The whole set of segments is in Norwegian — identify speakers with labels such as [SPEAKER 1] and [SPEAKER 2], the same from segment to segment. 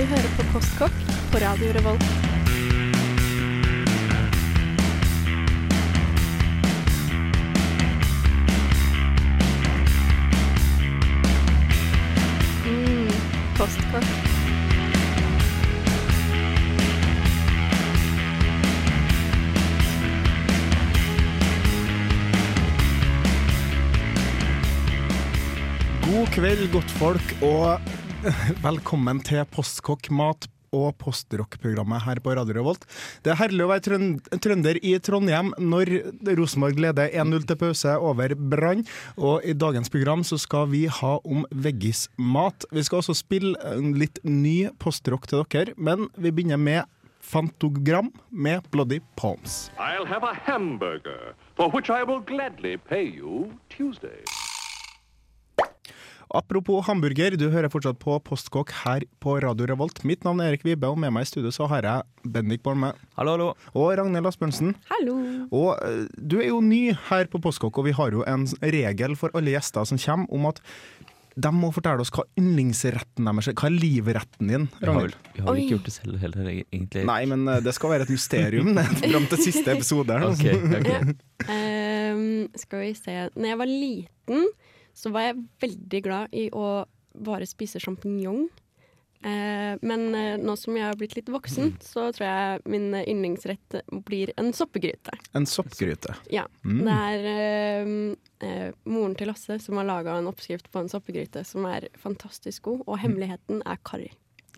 [SPEAKER 1] Du hører på Postkokk på Radio Revolt. Mm, postkokk.
[SPEAKER 2] God kveld, godtfolk, og velkommen til Postkokk mat og postrock-programmet her på Radio Revolt. Det er herlig å være trønd trønder i Trondheim når Rosenborg leder 1-0 til pause over Brann. Og i dagens program så skal vi ha om veggismat. Vi skal også spille litt ny postrock til dere, men vi begynner med Fantogram med Bloody Palms.
[SPEAKER 3] I'll have a hamburger, for which I will gladly pay you Tuesday.
[SPEAKER 2] Apropos hamburger, du hører fortsatt på Postkokk her på Radio Revolt. Mitt navn er Erik Vibe, og med meg i studio så har jeg Bendik Bolme
[SPEAKER 4] Hallo, hallo.
[SPEAKER 2] og Ragnhild Asbjørnsen.
[SPEAKER 1] Hallo.
[SPEAKER 2] Og eh, du er jo ny her på Postkokk, og vi har jo en regel for alle gjester som kommer, om at de må fortelle oss hva yndlingsretten deres er. Hva er livretten din, Ragnhild?
[SPEAKER 4] vi har vel ikke gjort det selv heller, egentlig.
[SPEAKER 2] Nei, men eh, det skal være et mysterium det, fram til siste episode. altså.
[SPEAKER 4] ok.
[SPEAKER 1] Ehm, skal vi se. Når jeg var liten, så var jeg veldig glad i å bare spise sjampinjong. Eh, men eh, nå som jeg har blitt litt voksen, så tror jeg min eh, yndlingsrett blir en soppegryte.
[SPEAKER 2] En soppgryte.
[SPEAKER 1] Ja.
[SPEAKER 2] Mm.
[SPEAKER 1] Det er eh, eh, moren til Lasse som har laga en oppskrift på en soppegryte som er fantastisk god, og hemmeligheten er curry.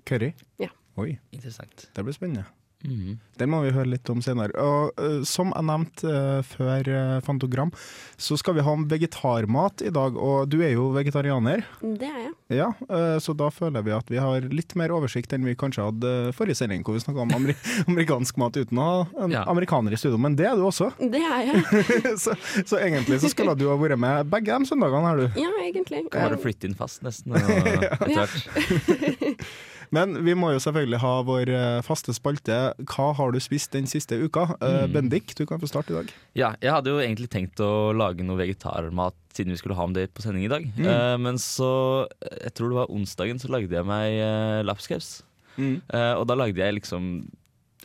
[SPEAKER 2] Curry.
[SPEAKER 1] Ja.
[SPEAKER 2] Oi,
[SPEAKER 4] Interessant.
[SPEAKER 2] det blir spennende.
[SPEAKER 4] Mhm.
[SPEAKER 2] Den må vi høre litt om senere. Og uh, Som jeg nevnte uh, før uh, Fantogram, så skal vi ha om vegetarmat i dag. Og du er jo vegetarianer,
[SPEAKER 1] Det er jeg.
[SPEAKER 2] ja, eh, så da føler vi at vi har litt mer oversikt enn vi kanskje hadde forrige sending, hvor vi snakka om ameri amerikansk mat uten å ha en
[SPEAKER 4] Ja.
[SPEAKER 2] amerikaner i studio. Men det er du også,
[SPEAKER 1] Det er jeg.
[SPEAKER 2] så, så egentlig så skulle du ha vært med begge de søndagene har du.
[SPEAKER 1] Ja, egentlig.
[SPEAKER 4] Kan bare flytte inn fast, nesten. Og, hvert.
[SPEAKER 2] Men vi må jo selvfølgelig ha vår eh, faste spalte. Hva har du spist den siste uka? Eh,
[SPEAKER 4] Mm.
[SPEAKER 2] Bendik, du kan få starte i dag.
[SPEAKER 4] Ja, jeg hadde jo egentlig tenkt å lage noe vegetarmat siden vi skulle ha om det på sending i dag.
[SPEAKER 2] Mm.
[SPEAKER 4] Uh, men så, jeg tror det var onsdagen, så lagde jeg meg uh, lapskaus. Eh, og da lagde jeg liksom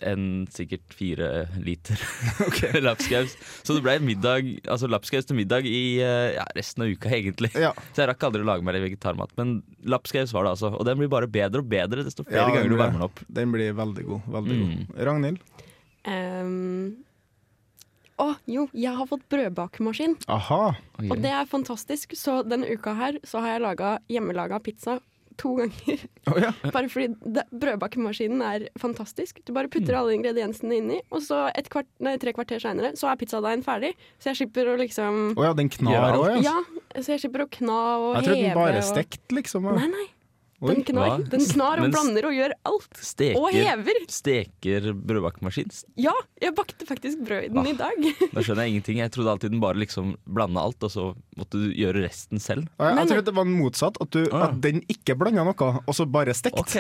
[SPEAKER 4] en sikkert fire liter lapskaus. Så det ble middag, altså lapskaus til middag i eh, ja, resten av uka, egentlig.
[SPEAKER 2] Ja.
[SPEAKER 4] Så jeg rakk aldri å lage meg vegetarmat. Men lapskaus var det altså. Og den blir bare bedre og bedre desto flere
[SPEAKER 2] Ja, ganger
[SPEAKER 4] ganger du varmer den opp.
[SPEAKER 2] Den blir veldig god. Veldig
[SPEAKER 4] Mm.
[SPEAKER 2] god. Ragnhild?
[SPEAKER 1] Um, Å, jo, jeg har fått brødbakemaskin,
[SPEAKER 2] Aha.
[SPEAKER 4] Okay.
[SPEAKER 1] og det er fantastisk. Så denne uka her så har jeg laga hjemmelaga pizza to ganger.
[SPEAKER 2] Oh, ja.
[SPEAKER 1] Bare fordi brødbakemaskinen er fantastisk. Du bare putter alle ingrediensene inni, og så et kvart, nei, tre kvarter seinere så er pizzadeigen ferdig. Så jeg slipper å liksom
[SPEAKER 2] Å ja, den knar òg, ja.
[SPEAKER 1] Ja, så jeg slipper å kna og heve.
[SPEAKER 2] Jeg trodde den bare
[SPEAKER 1] og-
[SPEAKER 2] stekt, liksom.
[SPEAKER 1] Nei, nei.
[SPEAKER 2] Oi.
[SPEAKER 1] Den knar, den knar og blander og gjør alt. Og hever.
[SPEAKER 4] steker brødbakemaskin?
[SPEAKER 1] Ja, jeg bakte faktisk brød i den
[SPEAKER 4] Ah.
[SPEAKER 1] i dag.
[SPEAKER 4] Da skjønner jeg ingenting. Jeg trodde alltid den bare liksom blanda alt, og så måtte du gjøre resten selv.
[SPEAKER 2] Og jeg,
[SPEAKER 1] Nei,
[SPEAKER 2] jeg trodde det var motsatt, at, du,
[SPEAKER 4] Ah.
[SPEAKER 2] at den ikke blanda noe, og så bare stekt.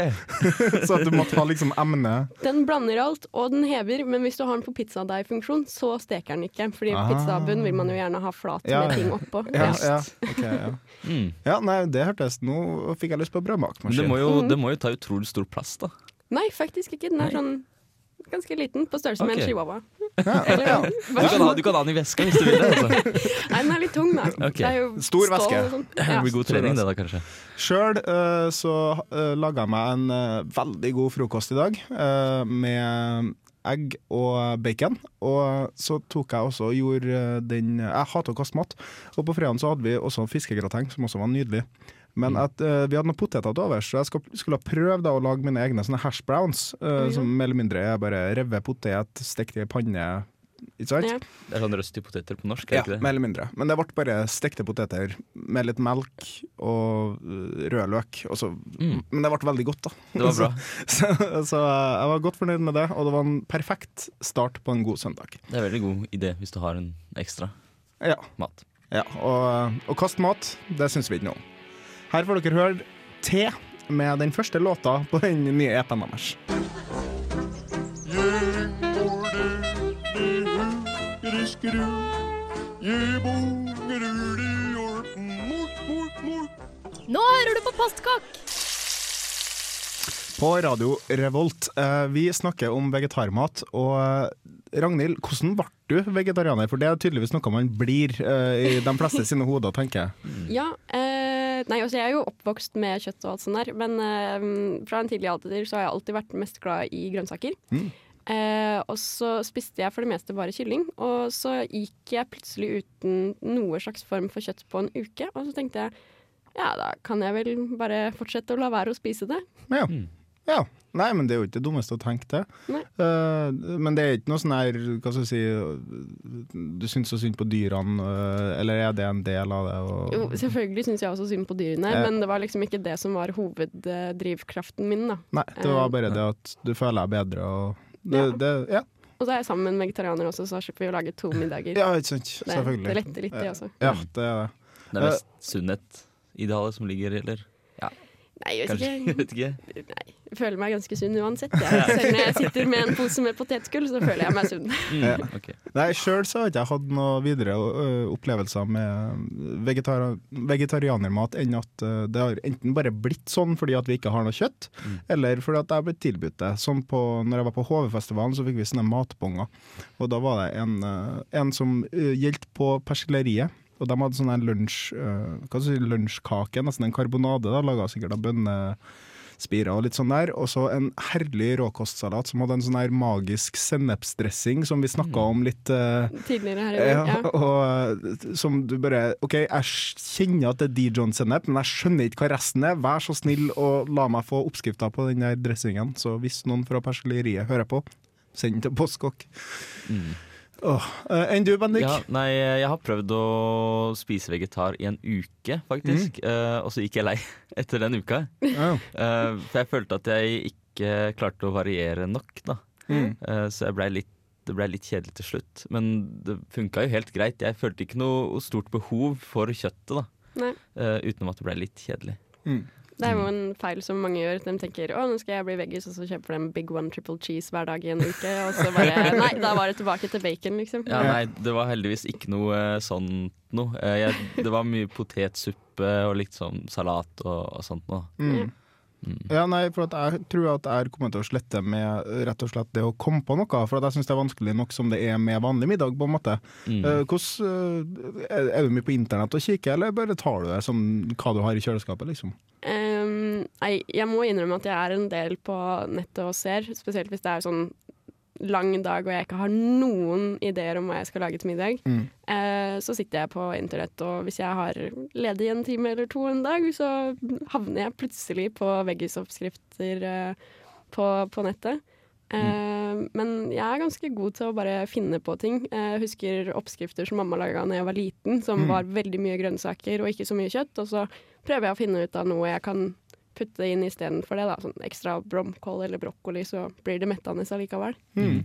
[SPEAKER 2] så at du måtte ha liksom emnet
[SPEAKER 1] Den blander alt, og den hever, men hvis du har den på pizzadeigfunksjon, så steker den ikke. Fordi
[SPEAKER 2] Ah.
[SPEAKER 1] pizzabunn vil man jo gjerne ha flat
[SPEAKER 2] Ja,
[SPEAKER 1] med ting oppå.
[SPEAKER 2] Ja,
[SPEAKER 1] Ja.
[SPEAKER 2] okay, ja.
[SPEAKER 4] Mm.
[SPEAKER 2] ja, nei, det hørtes Nå fikk jeg lyst på
[SPEAKER 4] Men det må, jo,
[SPEAKER 1] Mm.
[SPEAKER 4] det må jo ta utrolig stor plass, da.
[SPEAKER 1] Nei, faktisk ikke. Den er
[SPEAKER 4] Nei.
[SPEAKER 1] sånn ganske liten, på størrelse med en chihuahua.
[SPEAKER 2] Ja,
[SPEAKER 1] Eller,
[SPEAKER 2] ja.
[SPEAKER 4] Du kan ha, du kan ha den i veska hvis du vil det. Altså.
[SPEAKER 1] Nei, den er litt tung, da.
[SPEAKER 4] Okay.
[SPEAKER 1] Det er jo
[SPEAKER 2] Stor
[SPEAKER 1] og sånn.
[SPEAKER 4] Det
[SPEAKER 1] Ja.
[SPEAKER 4] blir god trening, det da, kanskje.
[SPEAKER 2] Sjøl uh, så uh, laga jeg meg en uh, veldig god frokost i dag, uh, med egg og bacon. Og så tok jeg også og gjorde eh, den Jeg hater å kaste mat. Og på fredag så hadde vi også fiskegrateng, som også var nydelig. Men
[SPEAKER 4] Mm.
[SPEAKER 2] at, uh, vi hadde noen poteter til overs, så jeg skal, skulle ha prøvd da, å lage mine egne sånne hash browns. Uh,
[SPEAKER 1] Ja.
[SPEAKER 2] Som mer eller mindre er bare revet potet, stekt i panne. Ikke sant?
[SPEAKER 1] Ja.
[SPEAKER 4] Det er sånn røstige poteter på norsk,
[SPEAKER 2] Ja,
[SPEAKER 4] ikke det
[SPEAKER 2] mer eller mindre. Men det ble bare stekte poteter med litt melk og øh, rød løk. Og så,
[SPEAKER 4] Mm.
[SPEAKER 2] Men det ble veldig godt, da.
[SPEAKER 4] Det var bra.
[SPEAKER 2] Så, så jeg var godt fornøyd med det, og det var en perfekt start på en god søndag.
[SPEAKER 4] Det er en veldig god idé hvis du har en ekstra
[SPEAKER 2] Ja,
[SPEAKER 4] mat.
[SPEAKER 2] ja. Og og kast mat, det syns vi ikke noe om. Her får dere høre Te med den første låta på den nye EP-en deres.
[SPEAKER 5] Nå hører du på Postkokk!
[SPEAKER 2] På Radio Revolt. Eh, vi snakker om vegetarmat. Og eh, Ragnhild, hvordan ble du vegetarianer? For det er tydeligvis noe man blir eh, i de fleste sine hoder, tenker jeg.
[SPEAKER 1] Ja, eh, nei, altså jeg er jo oppvokst med kjøtt og alt sånt der, men eh, fra en tidlig alder så har jeg alltid vært mest glad i grønnsaker.
[SPEAKER 2] Mm.
[SPEAKER 1] Eh, og så spiste jeg for det meste bare kylling, og så gikk jeg plutselig uten noe slags form for kjøtt på en uke, og så tenkte jeg ja, da kan jeg vel bare fortsette å la være å spise det.
[SPEAKER 2] Ja.
[SPEAKER 4] Mm.
[SPEAKER 2] Ja. Nei, men det er jo ikke det dummeste å tenke det.
[SPEAKER 1] Nei.
[SPEAKER 2] Eh, men det er ikke noe sånn her Hva skal jeg si Du syns så synd på dyrene, uh, eller er det en del av det? Og,
[SPEAKER 1] Jo, selvfølgelig syns jeg også synd på dyrene,
[SPEAKER 2] Eh.
[SPEAKER 1] men det var liksom ikke det som var hoveddrivkraften min, da.
[SPEAKER 2] Nei, det var
[SPEAKER 1] Eh,
[SPEAKER 2] bare det at du føler deg bedre og det,
[SPEAKER 1] Ja.
[SPEAKER 2] det, ja.
[SPEAKER 1] Og så er jeg sammen med en vegetarianer også, så slipper vi å lage to middager.
[SPEAKER 2] ja, ikke sant.
[SPEAKER 1] det,
[SPEAKER 2] Selvfølgelig.
[SPEAKER 1] det letter litt, det også.
[SPEAKER 2] Ja, det er det.
[SPEAKER 4] Det er mest sunnhet-idealet som ligger, eller
[SPEAKER 1] Nei, jeg vet
[SPEAKER 4] kanskje?
[SPEAKER 1] ikke.
[SPEAKER 4] Jeg vet ikke.
[SPEAKER 1] Nei, jeg føler meg ganske sunn uansett. Selv når jeg sitter med en pose med potetgull, så føler jeg meg sunn.
[SPEAKER 2] Ja.
[SPEAKER 4] Okay. ok.
[SPEAKER 2] Nei, Sjøl har jeg ikke hatt noe videre opplevelser med vegetar vegetarianermat enn at det har enten bare blitt sånn fordi at vi ikke har noe kjøtt,
[SPEAKER 4] Mm.
[SPEAKER 2] eller fordi at jeg har blitt tilbudt det. Som på, når jeg var på HV-festivalen, så fikk vi sånne matbonger. Og da var det en, en som gjaldt på persilleriet. Og de hadde sånn lunsj, ø, hva skal jeg si, lunsjkake, nesten en karbonade, da, laga sikkert av bønnespirer og litt sånn der. Og så en herlig råkostsalat som hadde en sånn her magisk sennepsdressing som vi snakka om litt ø,
[SPEAKER 1] Tidligere her i dag.
[SPEAKER 2] ja, og eh, som du bare OK, jeg kjenner at det er Dijon-sennep, men jeg skjønner ikke hva resten er. Vær så snill og la meg få oppskrifta på den der dressingen. Så hvis noen fra persilleriet hører på, send den til Postkokk.
[SPEAKER 4] Mm.
[SPEAKER 2] Åh, eh, Enn du, Bendik?
[SPEAKER 4] Ja, nei, jeg har prøvd å spise vegetar i en uke, faktisk. eh, og så gikk jeg lei etter den uka.
[SPEAKER 2] Oh.
[SPEAKER 4] Uh, for jeg følte at jeg ikke klarte å variere nok, da.
[SPEAKER 2] Mm.
[SPEAKER 4] Uh, så jeg ble litt, det ble litt kjedelig til slutt. Men det funka jo helt greit. Jeg følte ikke noe stort behov for kjøttet, da. Eh, utenom at det ble litt kjedelig.
[SPEAKER 2] Mm.
[SPEAKER 1] Det er jo en feil som mange gjør. De tenker å, nå skal jeg bli veggis, og så kjøper de Big One Triple Cheese hver dag i en uke. Og så bare Nei, da var det tilbake til bacon, liksom.
[SPEAKER 4] Ja, nei, det var heldigvis ikke noe eh, sånt noe. Eh, jeg, det var mye potetsuppe og litt sånn salat og, og sånt noe.
[SPEAKER 2] Mm.
[SPEAKER 4] Mm.
[SPEAKER 2] Ja, nei, for at jeg tror at jeg kommer til å slette med rett og slett det å komme på noe. For at jeg syns det er vanskelig nok som det er med vanlig middag, på en måte.
[SPEAKER 4] Mm.
[SPEAKER 2] Er, er du mye på internett og kikker, eller bare tar du det som hva du har i kjøleskapet, liksom?
[SPEAKER 1] Um, nei, jeg må innrømme at jeg er en del på nettet og ser, spesielt hvis det er sånn lang dag og jeg ikke har noen ideer om hva jeg skal lage til middag.
[SPEAKER 2] Mm.
[SPEAKER 1] Eh, så sitter jeg på internett, og hvis jeg har ledig en time eller to en dag, så havner jeg plutselig på veggisoppskrifter eh, på, på nettet. Eh, Men jeg er ganske god til å bare finne på ting. Jeg husker oppskrifter som mamma laga da jeg var liten, som
[SPEAKER 2] Mm.
[SPEAKER 1] var veldig mye grønnsaker og ikke så mye kjøtt. Og så prøver jeg å finne ut av noe jeg kan putte inn istedenfor det. da, sånn Ekstra blomkål eller brokkoli, så blir det mettende allikevel.
[SPEAKER 2] Mm.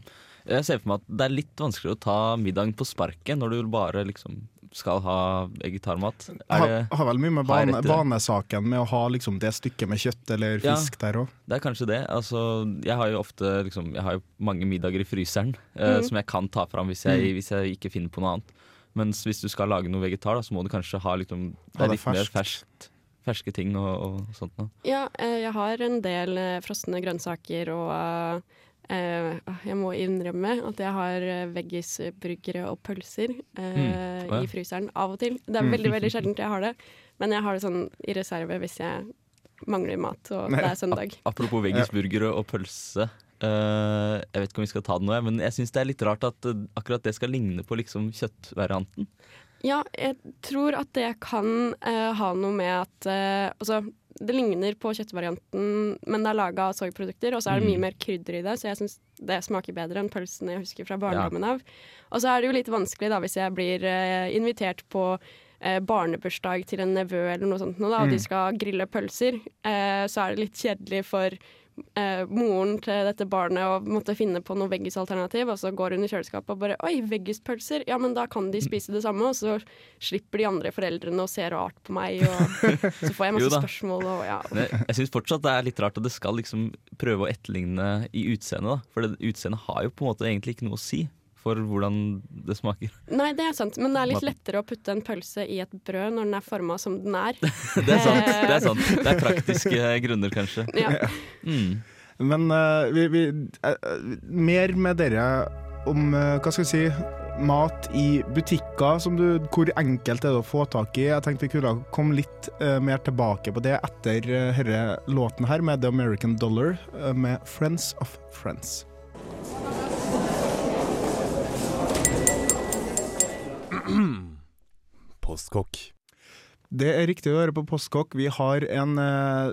[SPEAKER 4] Jeg ser for meg at det er litt vanskelig å ta middagen på sparket når du bare liksom skal ha vegetarmat. Er
[SPEAKER 2] Har,
[SPEAKER 4] det,
[SPEAKER 2] har vel mye med
[SPEAKER 4] det?
[SPEAKER 2] vanesaken med å ha liksom det stykket med kjøtt eller
[SPEAKER 4] Ja.
[SPEAKER 2] fisk der òg.
[SPEAKER 4] det er kanskje det. Altså, jeg har jo ofte liksom, Jeg har jo mange middager i fryseren mm.
[SPEAKER 1] uh,
[SPEAKER 4] som jeg kan ta fram hvis jeg,
[SPEAKER 2] Mm.
[SPEAKER 4] hvis jeg ikke finner på noe annet. Mens hvis du skal lage noe vegetar, da, så må du kanskje ha liksom, det
[SPEAKER 2] Ha det
[SPEAKER 4] litt mer
[SPEAKER 2] ferskt.
[SPEAKER 4] Ferske ting og, og sånt noe.
[SPEAKER 1] Ja, eh, jeg har en del eh, frosne grønnsaker og eh, jeg må innrømme at jeg har veggisburgere og pølser
[SPEAKER 4] Mm.
[SPEAKER 1] I fryseren av og til. Det er veldig veldig sjeldent jeg har det, men jeg har det sånn i reserve hvis jeg mangler mat og det er søndag.
[SPEAKER 4] Apropos veggisburgere og pølse. jeg vet ikke om vi skal ta det nå, men jeg syns det er litt rart at akkurat det skal ligne på liksom kjøttvarianten.
[SPEAKER 1] Ja, jeg tror at det kan eh, ha noe med at eh, Altså, det ligner på kjøttvarianten, men det er laga av soyaprodukter, og så er det
[SPEAKER 4] Mm.
[SPEAKER 1] mye mer krydder i det, så jeg syns det smaker bedre enn pølsen jeg husker fra barndommen av. Og så er det jo litt vanskelig da hvis jeg blir eh, invitert på eh, barnebursdag til en nevø eller noe sånt, nå, da, og
[SPEAKER 2] Mm.
[SPEAKER 1] de skal grille pølser, eh, så er det litt kjedelig for eh, moren til dette barnet og måtte finne på noe veggisalternativ, og så går hun i kjøleskapet og bare Oi, veggispølser! Ja, men da kan de spise det samme, og så slipper de andre foreldrene å se rart på meg, og så får jeg masse spørsmål og ja.
[SPEAKER 4] Jeg syns fortsatt det er litt rart at det skal liksom prøve å etterligne i utseendet. da For utseendet har jo på en måte egentlig ikke noe å si. For hvordan det smaker.
[SPEAKER 1] Nei, det er sant, men det er litt lettere å putte en pølse i et brød når den er forma som den er.
[SPEAKER 4] Det er sant. Det er, sant. Det er praktiske grunner, kanskje.
[SPEAKER 1] Ja.
[SPEAKER 4] Mm.
[SPEAKER 2] Men uh, vi, vi, eh, eh, mer med dere om uh, hva skal vi si mat i butikker, som du, hvor enkelt er det å få tak i. Jeg tenkte vi kunne komme litt eh, mer tilbake på det etter uh, denne låten her med The American Dollar eh, med Friends of Friends.
[SPEAKER 5] Postkokk.
[SPEAKER 2] Det er riktig å høre på Postkokk. Vi har en uh,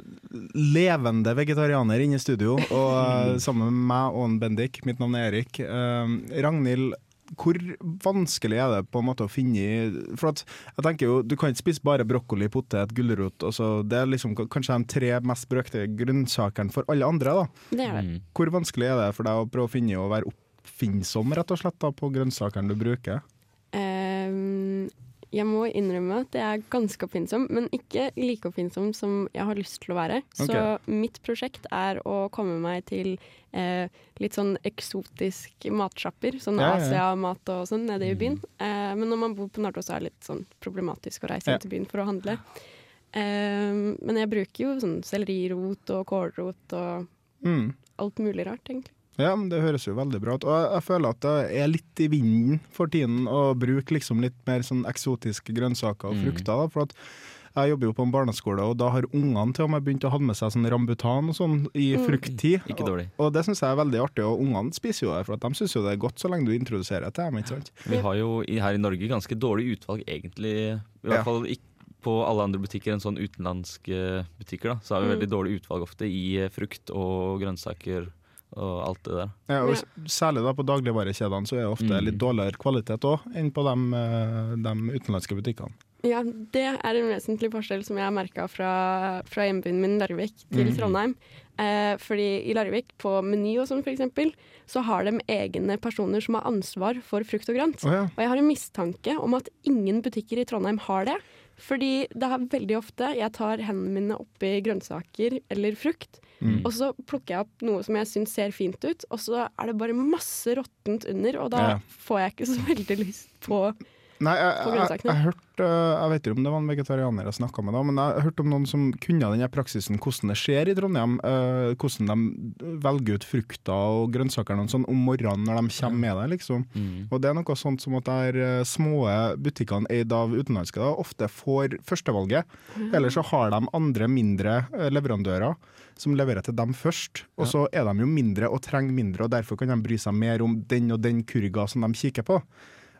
[SPEAKER 2] levende vegetarianer inne i studio, og uh, sammen med meg og en Bendik. Mitt navn er Erik. Uh, Ragnhild, hvor vanskelig er det på en måte å finne For at jeg tenker jo, Du kan ikke spise bare brokkoli, potet, gulrot. Det er liksom kanskje de tre mest brøkte grønnsakene for alle andre. da.
[SPEAKER 1] Det er det.
[SPEAKER 4] Mm.
[SPEAKER 2] Hvor vanskelig er det for deg å prøve å finne og være oppfinnsom rett og slett da, på grønnsakene du bruker?
[SPEAKER 1] Jeg må innrømme at jeg er ganske oppfinnsom, men ikke like oppfinnsom som jeg har lyst til å være. Så mitt prosjekt er å komme meg til eh, litt sånn eksotisk matsjapper, sånn
[SPEAKER 2] Ja, ja, ja.
[SPEAKER 1] Asia-mat og sånn, nede i byen. Eh, men når man bor på Nardo, så er det litt sånn problematisk å reise
[SPEAKER 2] Ja.
[SPEAKER 1] til byen for å handle. Eh, men jeg bruker jo sånn sellerirot og kålrot og
[SPEAKER 2] Mm.
[SPEAKER 1] alt mulig rart, egentlig.
[SPEAKER 2] Ja, men Det høres jo veldig bra ut. Og jeg, jeg føler at det er litt i vinden for tiden å bruke liksom litt mer sånn eksotiske grønnsaker og
[SPEAKER 4] Mm.
[SPEAKER 2] frukter. Da, for at jeg jobber jo på en barneskole, og da har ungene til og med begynt å ha med seg sånn rambutan og sånn i
[SPEAKER 1] Mm.
[SPEAKER 2] frukttid.
[SPEAKER 4] Ikke dårlig.
[SPEAKER 2] Og, og det syns jeg er veldig artig, og ungene spiser jo det, for at de syns jo det er godt så lenge du introduserer det til dem. ikke sant?
[SPEAKER 4] Vi har jo her i Norge ganske dårlig utvalg, egentlig. I hvert
[SPEAKER 2] Ja.
[SPEAKER 4] fall ikke på alle andre butikker enn sånn utenlandske butikker. da Så har vi
[SPEAKER 1] Mm.
[SPEAKER 4] veldig dårlig utvalg ofte i eh, frukt og grønnsaker og alt det der.
[SPEAKER 2] Ja, og Særlig da på dagligvarekjedene så er det ofte
[SPEAKER 4] Mm.
[SPEAKER 2] litt dårligere kvalitet òg enn på de, eh, de utenlandske butikkene.
[SPEAKER 1] Ja, det er en vesentlig forskjell som jeg har merka fra, fra hjembyen min Larvik til
[SPEAKER 2] Mhm.
[SPEAKER 1] Trondheim. Eh, fordi i Larvik, på Meny og sånn f.eks., så har de egne personer som har ansvar for frukt og grønt.
[SPEAKER 2] Oh, ja.
[SPEAKER 1] Og jeg har en mistanke om at ingen butikker i Trondheim har det. Fordi det er veldig ofte jeg tar hendene mine oppi grønnsaker eller frukt,
[SPEAKER 2] Mm.
[SPEAKER 1] og så plukker jeg opp noe som jeg syns ser fint ut, og så er det bare masse råttent under, og da
[SPEAKER 2] Ja.
[SPEAKER 1] får jeg ikke så veldig lyst på
[SPEAKER 2] Nei, jeg, jeg, jeg, jeg hørte øh, Jeg vet ikke om det var en vegetarianer jeg snakka med, da, men jeg hørte om noen som kunne denne praksisen, hvordan det skjer i Trondheim. Uh, hvordan de velger ut frukter og grønnsaker og sånn om morgenen når de kommer med det. liksom.
[SPEAKER 4] Mm.
[SPEAKER 2] Og det er noe sånt som at de øh, små butikkene eid av utenlandske da, ofte får førstevalget. Eller så har de andre mindre leverandører som leverer til dem først. Og så er de jo mindre og trenger mindre, og derfor kan de bry seg mer om den og den kurga som de kikker på.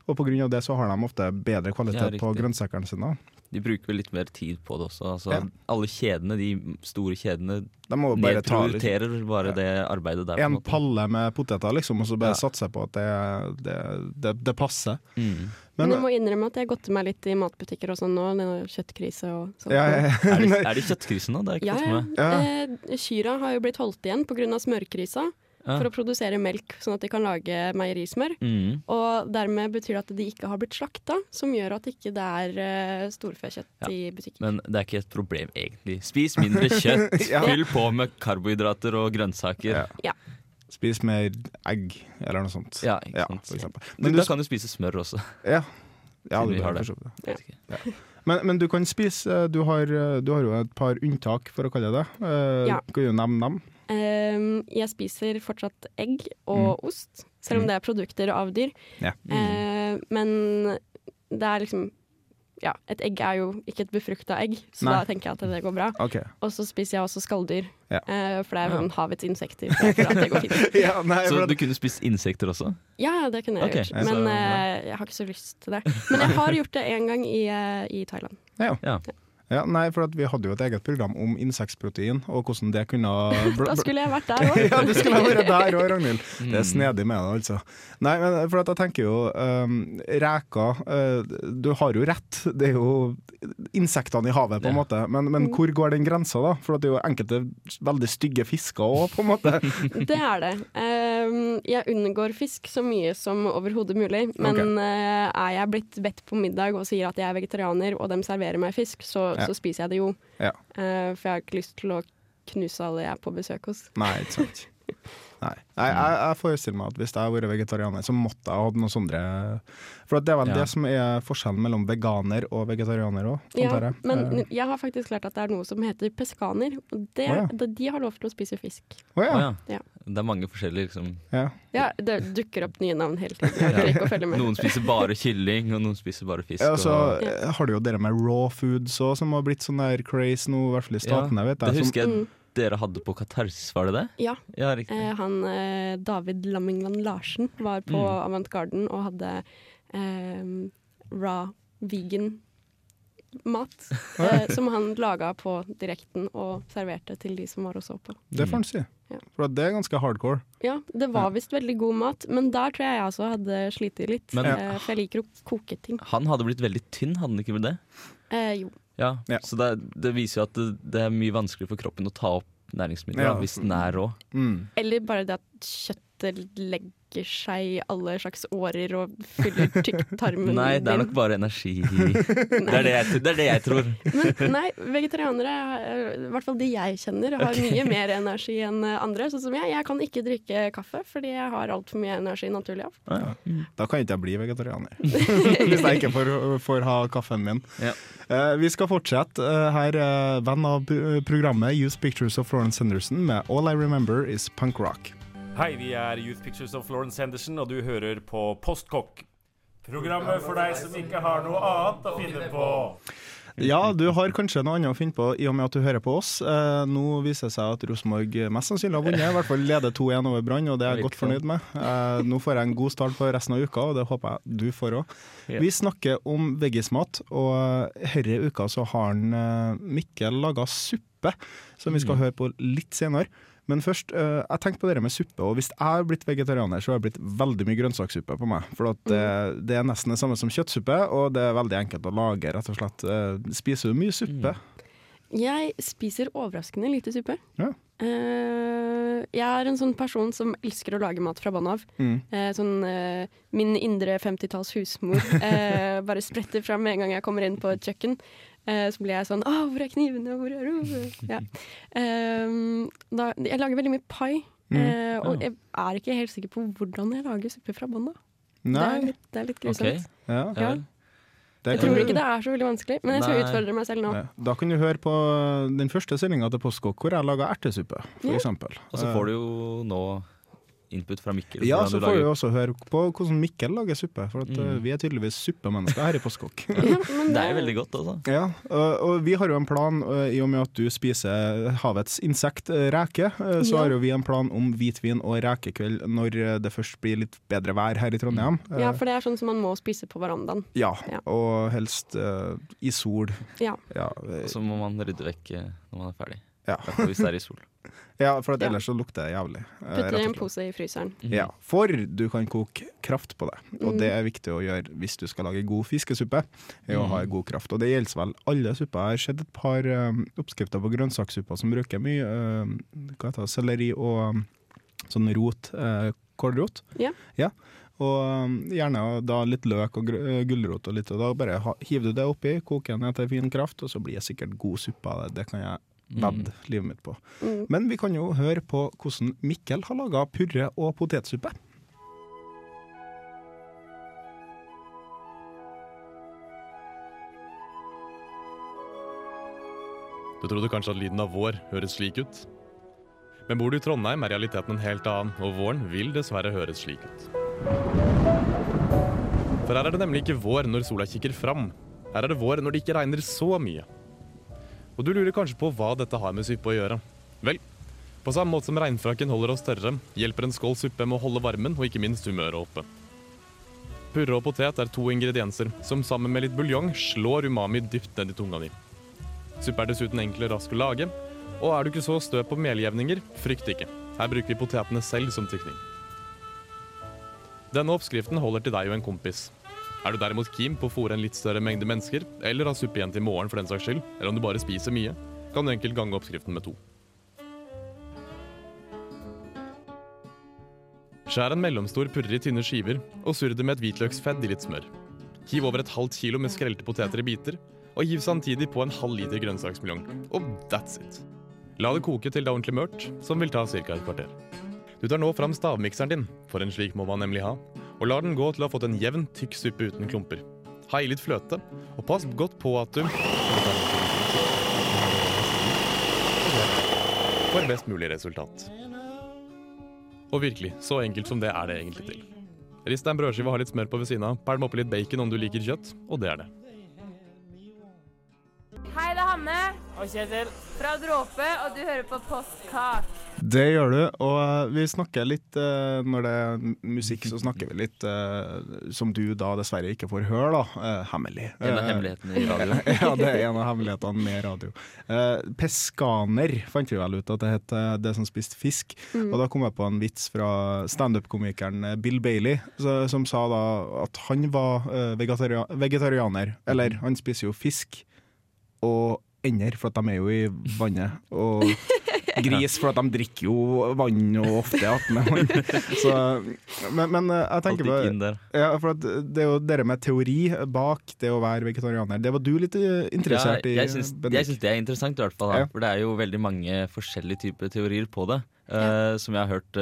[SPEAKER 2] Og pga. det så har de ofte bedre kvalitet
[SPEAKER 4] Ja,
[SPEAKER 2] på grønnsakene sine.
[SPEAKER 4] De bruker vel litt mer tid på det også. Altså,
[SPEAKER 2] Ja.
[SPEAKER 4] Alle kjedene, de store kjedene,
[SPEAKER 2] De bare ta liksom,
[SPEAKER 4] bare det arbeidet der. på
[SPEAKER 2] en palle med poteter, liksom, og så bare
[SPEAKER 4] Ja.
[SPEAKER 2] satse på at det, det, det, det passer.
[SPEAKER 4] Mm.
[SPEAKER 1] Men
[SPEAKER 2] Men,
[SPEAKER 1] jeg må innrømme at jeg har gått meg litt i matbutikker og sånn nå. Kjøttkrise og sånt.
[SPEAKER 2] ja, ja,
[SPEAKER 4] Er, det,
[SPEAKER 2] ja.
[SPEAKER 4] er det kjøttkrisen nå? Det har jeg
[SPEAKER 1] Ja,
[SPEAKER 4] ikke fått med meg.
[SPEAKER 1] ja. Eh, Kyra har jo blitt holdt igjen pga. smørkrisa
[SPEAKER 4] Ja.
[SPEAKER 1] for å produsere melk, sånn at de kan lage meierismør.
[SPEAKER 4] Mm.
[SPEAKER 1] Og dermed betyr det at de ikke har blitt slakta, som gjør at ikke det er uh, storfekjøtt
[SPEAKER 4] Ja.
[SPEAKER 1] i butikken.
[SPEAKER 4] Men det er ikke et problem, egentlig. Spis mindre kjøtt.
[SPEAKER 2] Ja.
[SPEAKER 4] Fyll på med karbohydrater og grønnsaker.
[SPEAKER 2] Ja. Spis mer egg, eller noe sånt.
[SPEAKER 4] Ja, ikke sant.
[SPEAKER 2] for.
[SPEAKER 4] Men
[SPEAKER 2] Men du,
[SPEAKER 4] da kan du spise smør også.
[SPEAKER 2] ja. Ja, du
[SPEAKER 4] har det.
[SPEAKER 2] Ja. så Men, men du kan spise du har, du har jo et par unntak, for å kalle det det. Eh,
[SPEAKER 1] Ja.
[SPEAKER 2] Kan du nevne dem?
[SPEAKER 1] Um, jeg spiser fortsatt egg og ost, selv om det er produkter av dyr.
[SPEAKER 2] Mm. Ja.
[SPEAKER 1] Eh, men det er liksom Ja, et egg er jo ikke et befrukta egg, så
[SPEAKER 2] Nei.
[SPEAKER 1] da tenker jeg at det går bra.
[SPEAKER 2] Okay.
[SPEAKER 1] Og så spiser jeg også skalldyr,
[SPEAKER 2] Ja.
[SPEAKER 1] eh, for det er
[SPEAKER 4] Ja.
[SPEAKER 1] sånn havets insekter. Så
[SPEAKER 2] ja, nei,
[SPEAKER 4] Så du kunne spist insekter også?
[SPEAKER 1] Ja, det kunne jeg
[SPEAKER 4] okay.
[SPEAKER 1] gjort.
[SPEAKER 4] så-
[SPEAKER 1] Men
[SPEAKER 4] ja.
[SPEAKER 1] eh, jeg har ikke så lyst til det. Men jeg har gjort det én gang i, eh, i Thailand.
[SPEAKER 2] ja.
[SPEAKER 4] Ja.
[SPEAKER 2] Nei, for at vi hadde jo et eget program om insektprotein, og hvordan det kunne
[SPEAKER 1] Da skulle jeg vært der òg.
[SPEAKER 2] ja, du skulle ha vært der òg, Ragnhild. Det er
[SPEAKER 4] Mm.
[SPEAKER 2] snedig med det, altså. Nei, men for at jeg tenker jo um, Reker uh, Du har jo rett, det er jo insektene i havet, på en
[SPEAKER 4] Ja.
[SPEAKER 2] måte. Men, men hvor går den grensa, da? For at det er jo enkelte veldig stygge fisker òg, på en måte.
[SPEAKER 1] Det er det. Um, jeg unngår fisk så mye som overhodet mulig. Men
[SPEAKER 2] okay.
[SPEAKER 1] uh, er jeg blitt bedt på middag og sier at jeg er vegetarianer, og de serverer meg fisk, så,
[SPEAKER 2] Ja.
[SPEAKER 1] så spiser jeg det jo.
[SPEAKER 2] Ja.
[SPEAKER 1] Uh, for jeg har ikke lyst til å knuse alle jeg er på besøk hos.
[SPEAKER 2] Nei, ikke sant. Nei. Nei jeg, jeg forestiller meg at hvis jeg hadde vært vegetarianer, så måtte jeg hatt noe sånne For det er vel
[SPEAKER 4] Ja.
[SPEAKER 2] det som er forskjellen mellom veganer og vegetarianer òg.
[SPEAKER 1] Ja, men jeg har faktisk lært at det er noe som heter peskaner. Og det,
[SPEAKER 2] oh, ja.
[SPEAKER 1] de- har lov til å spise fisk.
[SPEAKER 2] Å ja.
[SPEAKER 4] Å ja.
[SPEAKER 1] Ja.
[SPEAKER 4] Det er mange forskjellige liksom.
[SPEAKER 2] ja.
[SPEAKER 1] Ja, det dukker opp nye navn hele tiden. Jeg.
[SPEAKER 4] Noen spiser bare kylling, og noen spiser bare fisk.
[SPEAKER 2] Ja, så
[SPEAKER 4] og,
[SPEAKER 2] eh, har du jo dere med raw foods òg, som har blitt sånn der craze nå, i hvert fall i statene. vet
[SPEAKER 4] det
[SPEAKER 2] jeg. Som,
[SPEAKER 4] husker jeg
[SPEAKER 1] Mm.
[SPEAKER 4] Dere hadde på Katarsis, var det det?
[SPEAKER 1] Ja,
[SPEAKER 4] Ja,
[SPEAKER 1] eh, han eh, David Lammingland Larsen var på
[SPEAKER 4] Mm.
[SPEAKER 1] Avant Garden og hadde eh, raw vegan mat. Eh, som han laga på direkten og serverte til de som var og så på.
[SPEAKER 2] det får en si.
[SPEAKER 1] Ja.
[SPEAKER 2] For det er ganske hardcore.
[SPEAKER 1] Ja, det var visst veldig god mat, men der tror jeg jeg også hadde slitt litt.
[SPEAKER 4] Men-
[SPEAKER 1] eh, for jeg liker å koke ting.
[SPEAKER 4] Han hadde blitt veldig tynn, hadde han ikke blitt det?
[SPEAKER 1] Eh, jo.
[SPEAKER 4] Ja,
[SPEAKER 2] Ja.
[SPEAKER 4] Så det, det viser jo at det, det er mye vanskeligere for kroppen å ta opp næringsmidler
[SPEAKER 2] Ja.
[SPEAKER 4] hvis den er rå.
[SPEAKER 2] Mm.
[SPEAKER 1] Eller bare det at kjøttet legger seg i alle slags årer og fyller tykktarmen
[SPEAKER 4] Nei, det er nok bare energi. Det er det jeg, det er det jeg tror.
[SPEAKER 1] Men nei, vegetarianere, eh, i hvert fall de jeg kjenner, har mye mer energi enn eh, andre. Sånn som jeg. Jeg kan ikke drikke kaffe fordi jeg har altfor mye energi naturlig av.
[SPEAKER 4] Ja.
[SPEAKER 2] Da kan ikke jeg bli vegetarianer. Hvis jeg ikke får, får ha kaffen min.
[SPEAKER 4] Ja.
[SPEAKER 2] Eh, vi skal fortsette her, eh, venn av programmet Use Pictures of Florence Henderson med All I Remember Is Punk Rock.
[SPEAKER 5] Hei, vi er Youth Pictures of Florence Henderson, og du hører på Postkokk. Programmet for deg som ikke har noe annet å finne på.
[SPEAKER 2] Ja, du har kanskje noe annet å finne på i og med at du hører på oss. Eh, nå viser det seg at Rosenborg mest sannsynlig har vunnet, i hvert fall leder 2-1 over Brann, og det er jeg godt fornøyd med. Eh, nå får jeg en god start på resten av uka, og det håper jeg du får òg. Vi snakker om veggismat, og denne uka så har han, eh, Mikkel laga suppe, som vi skal høre på litt senere. Men først, eh, jeg tenkte på det med suppe, og hvis jeg har blitt vegetarianer, så har det blitt veldig mye grønnsakssuppe på meg. For det, det er nesten det samme som kjøttsuppe, og det er veldig enkelt å lage, rett og slett. Eh, spiser du mye suppe?
[SPEAKER 1] Jeg spiser overraskende lite suppe.
[SPEAKER 2] Ja.
[SPEAKER 1] Uh, jeg er en sånn person som elsker å lage mat fra bånn av.
[SPEAKER 2] Mm.
[SPEAKER 1] Uh, sånn, uh, min indre 50-talls husmor eh, bare spretter fram med en gang jeg kommer inn på et kjøkken. Eh, så blir jeg sånn Å, hvor er knivene? Hvor er du? Ja. Eh, da, jeg lager veldig mye pai. eh, og jeg er ikke helt sikker på hvordan jeg lager suppe fra bånn av. Det er litt, det er litt grusomt.
[SPEAKER 2] Okay.
[SPEAKER 4] Ja. Ja.
[SPEAKER 2] Det
[SPEAKER 1] Jeg tror ikke det er så veldig vanskelig, men jeg skal
[SPEAKER 4] Nei.
[SPEAKER 1] utfordre meg selv nå.
[SPEAKER 2] Da kan du høre på den første sendinga til Postkokk hvor jeg laga ertesuppe, for
[SPEAKER 1] Ja.
[SPEAKER 2] eksempel.
[SPEAKER 4] Og så får du jo nå input fra Mikkel.
[SPEAKER 2] Ja, så får
[SPEAKER 4] vi
[SPEAKER 2] også høre på hvordan Mikkel lager suppe, for at,
[SPEAKER 4] Mm.
[SPEAKER 2] eh, vi er tydeligvis suppemennesker her i Postkokk.
[SPEAKER 4] Det er jo veldig godt, altså.
[SPEAKER 2] Ja, og, og vi har jo en plan, eh, i og med at du spiser havets insekt, eh, reke, så
[SPEAKER 1] Ja.
[SPEAKER 2] har jo vi en plan om hvitvin og rekekveld når det først blir litt bedre vær her i Trondheim.
[SPEAKER 1] Ja,
[SPEAKER 2] Eh,
[SPEAKER 1] for det er sånn som man må spise på verandaen.
[SPEAKER 2] ja,
[SPEAKER 1] Ja.
[SPEAKER 2] og helst uh, i sol.
[SPEAKER 1] Ja.
[SPEAKER 2] Ja,
[SPEAKER 4] Og så må man rydde vekk når man er ferdig.
[SPEAKER 2] ja.
[SPEAKER 4] Hvis det er i sol.
[SPEAKER 2] ja for at
[SPEAKER 1] Ja.
[SPEAKER 2] ellers så lukter det jævlig. Putter
[SPEAKER 1] det i en pose i fryseren.
[SPEAKER 2] Ja, for du kan koke kraft på det. Og
[SPEAKER 1] Mm.
[SPEAKER 2] det er viktig å gjøre hvis du skal lage god fiskesuppe. Er å
[SPEAKER 4] Mm.
[SPEAKER 2] ha god kraft. Og det gjelder vel alle supper. Jeg har sett et par um, oppskrifter på grønnsakssupper som bruker mye um, hva heter det, selleri og um, sånn rot, uh, kålrot.
[SPEAKER 1] Ja.
[SPEAKER 2] Og um, gjerne da litt løk og uh, gulrot og litt. Og da bare ha, hiver du det oppi, koker den etter fin kraft, og så blir det sikkert god suppe av det. Det kan jeg vedde livet mitt på.
[SPEAKER 1] Mm.
[SPEAKER 2] Men vi kan jo høre på hvordan Mikkel har laga purre og potetsuppe.
[SPEAKER 6] Du trodde kanskje at lyden av vår høres slik ut? Men bor du i Trondheim er realiteten en helt annen, og våren vil dessverre høres slik ut. For her er det nemlig ikke vår når sola kikker fram. Her er det vår når det ikke regner så mye. Og du lurer kanskje på hva dette har med suppe å gjøre. Vel, på samme måte som regnfrakken holder oss tørre, hjelper en skål suppe med å holde varmen og ikke minst humøret oppe. Purre og potet er to ingredienser som sammen med litt buljong slår umami dypt ned i tunga di. Suppe er dessuten enkel og rask å lage, og er du ikke så stø på meljevninger, frykt ikke. Her bruker vi potetene selv som tykning. Denne oppskriften holder til deg og en kompis. Er du derimot keen på å fôre en litt større mengde mennesker, eller ha suppe igjen til morgen for den saks skyld, eller om du bare spiser mye, kan du enkelt gange oppskriften med to. Skjær en mellomstor purre i tynne skiver, og surr det med et hvitløksfedd i litt smør. Hiv over et halvt kilo med skrelte poteter i biter, og hiv samtidig på en halv liter grønnsaksmiljong. Og that's it. La det koke til det er ordentlig mørkt, som vil ta ca. et kvarter. Du tar nå fram stavmikseren din, for en slik må man nemlig ha, og lar den gå til å ha fått en jevn, tykk suppe uten klumper. Ha i litt fløte, og pass godt på at du får best mulig resultat. Og virkelig, så enkelt som det er det egentlig til. Rist deg en brødskive og ha litt smør på ved siden av. Pælm oppi litt bacon om du liker kjøtt, og det er det.
[SPEAKER 7] Hei, det er Hanne
[SPEAKER 5] Og Kjetil.
[SPEAKER 7] fra Dråpe, og du hører på Postkak.
[SPEAKER 2] Det gjør du, og eh, vi snakker litt eh, Når det er musikk, så snakker vi litt eh, som du da dessverre ikke får høre, da. hemmelig.
[SPEAKER 4] En av hemmelighetene i radio.
[SPEAKER 2] ja, det er en av hemmelighetene med radio. Eh, peskaner fant vi vel ut at det het det som spiste fisk. Og da kom jeg på en vits fra standup-komikeren Bill Bailey, som sa da at han var vegetaria vegetarianer. Eller han spiser jo fisk og ender, for at de er jo i vannet. Og gris, for at de drikker jo vann og ofte attmed men, men eh, jeg tenker på ja, for det er jo det med teori bak det å være vegetarianer. Det var du litt eh, interessert i?
[SPEAKER 4] syns, jeg syns det er interessant, i hvert fall. Da. For det er jo veldig mange forskjellige typer teorier på det. Uh, som jeg har hørt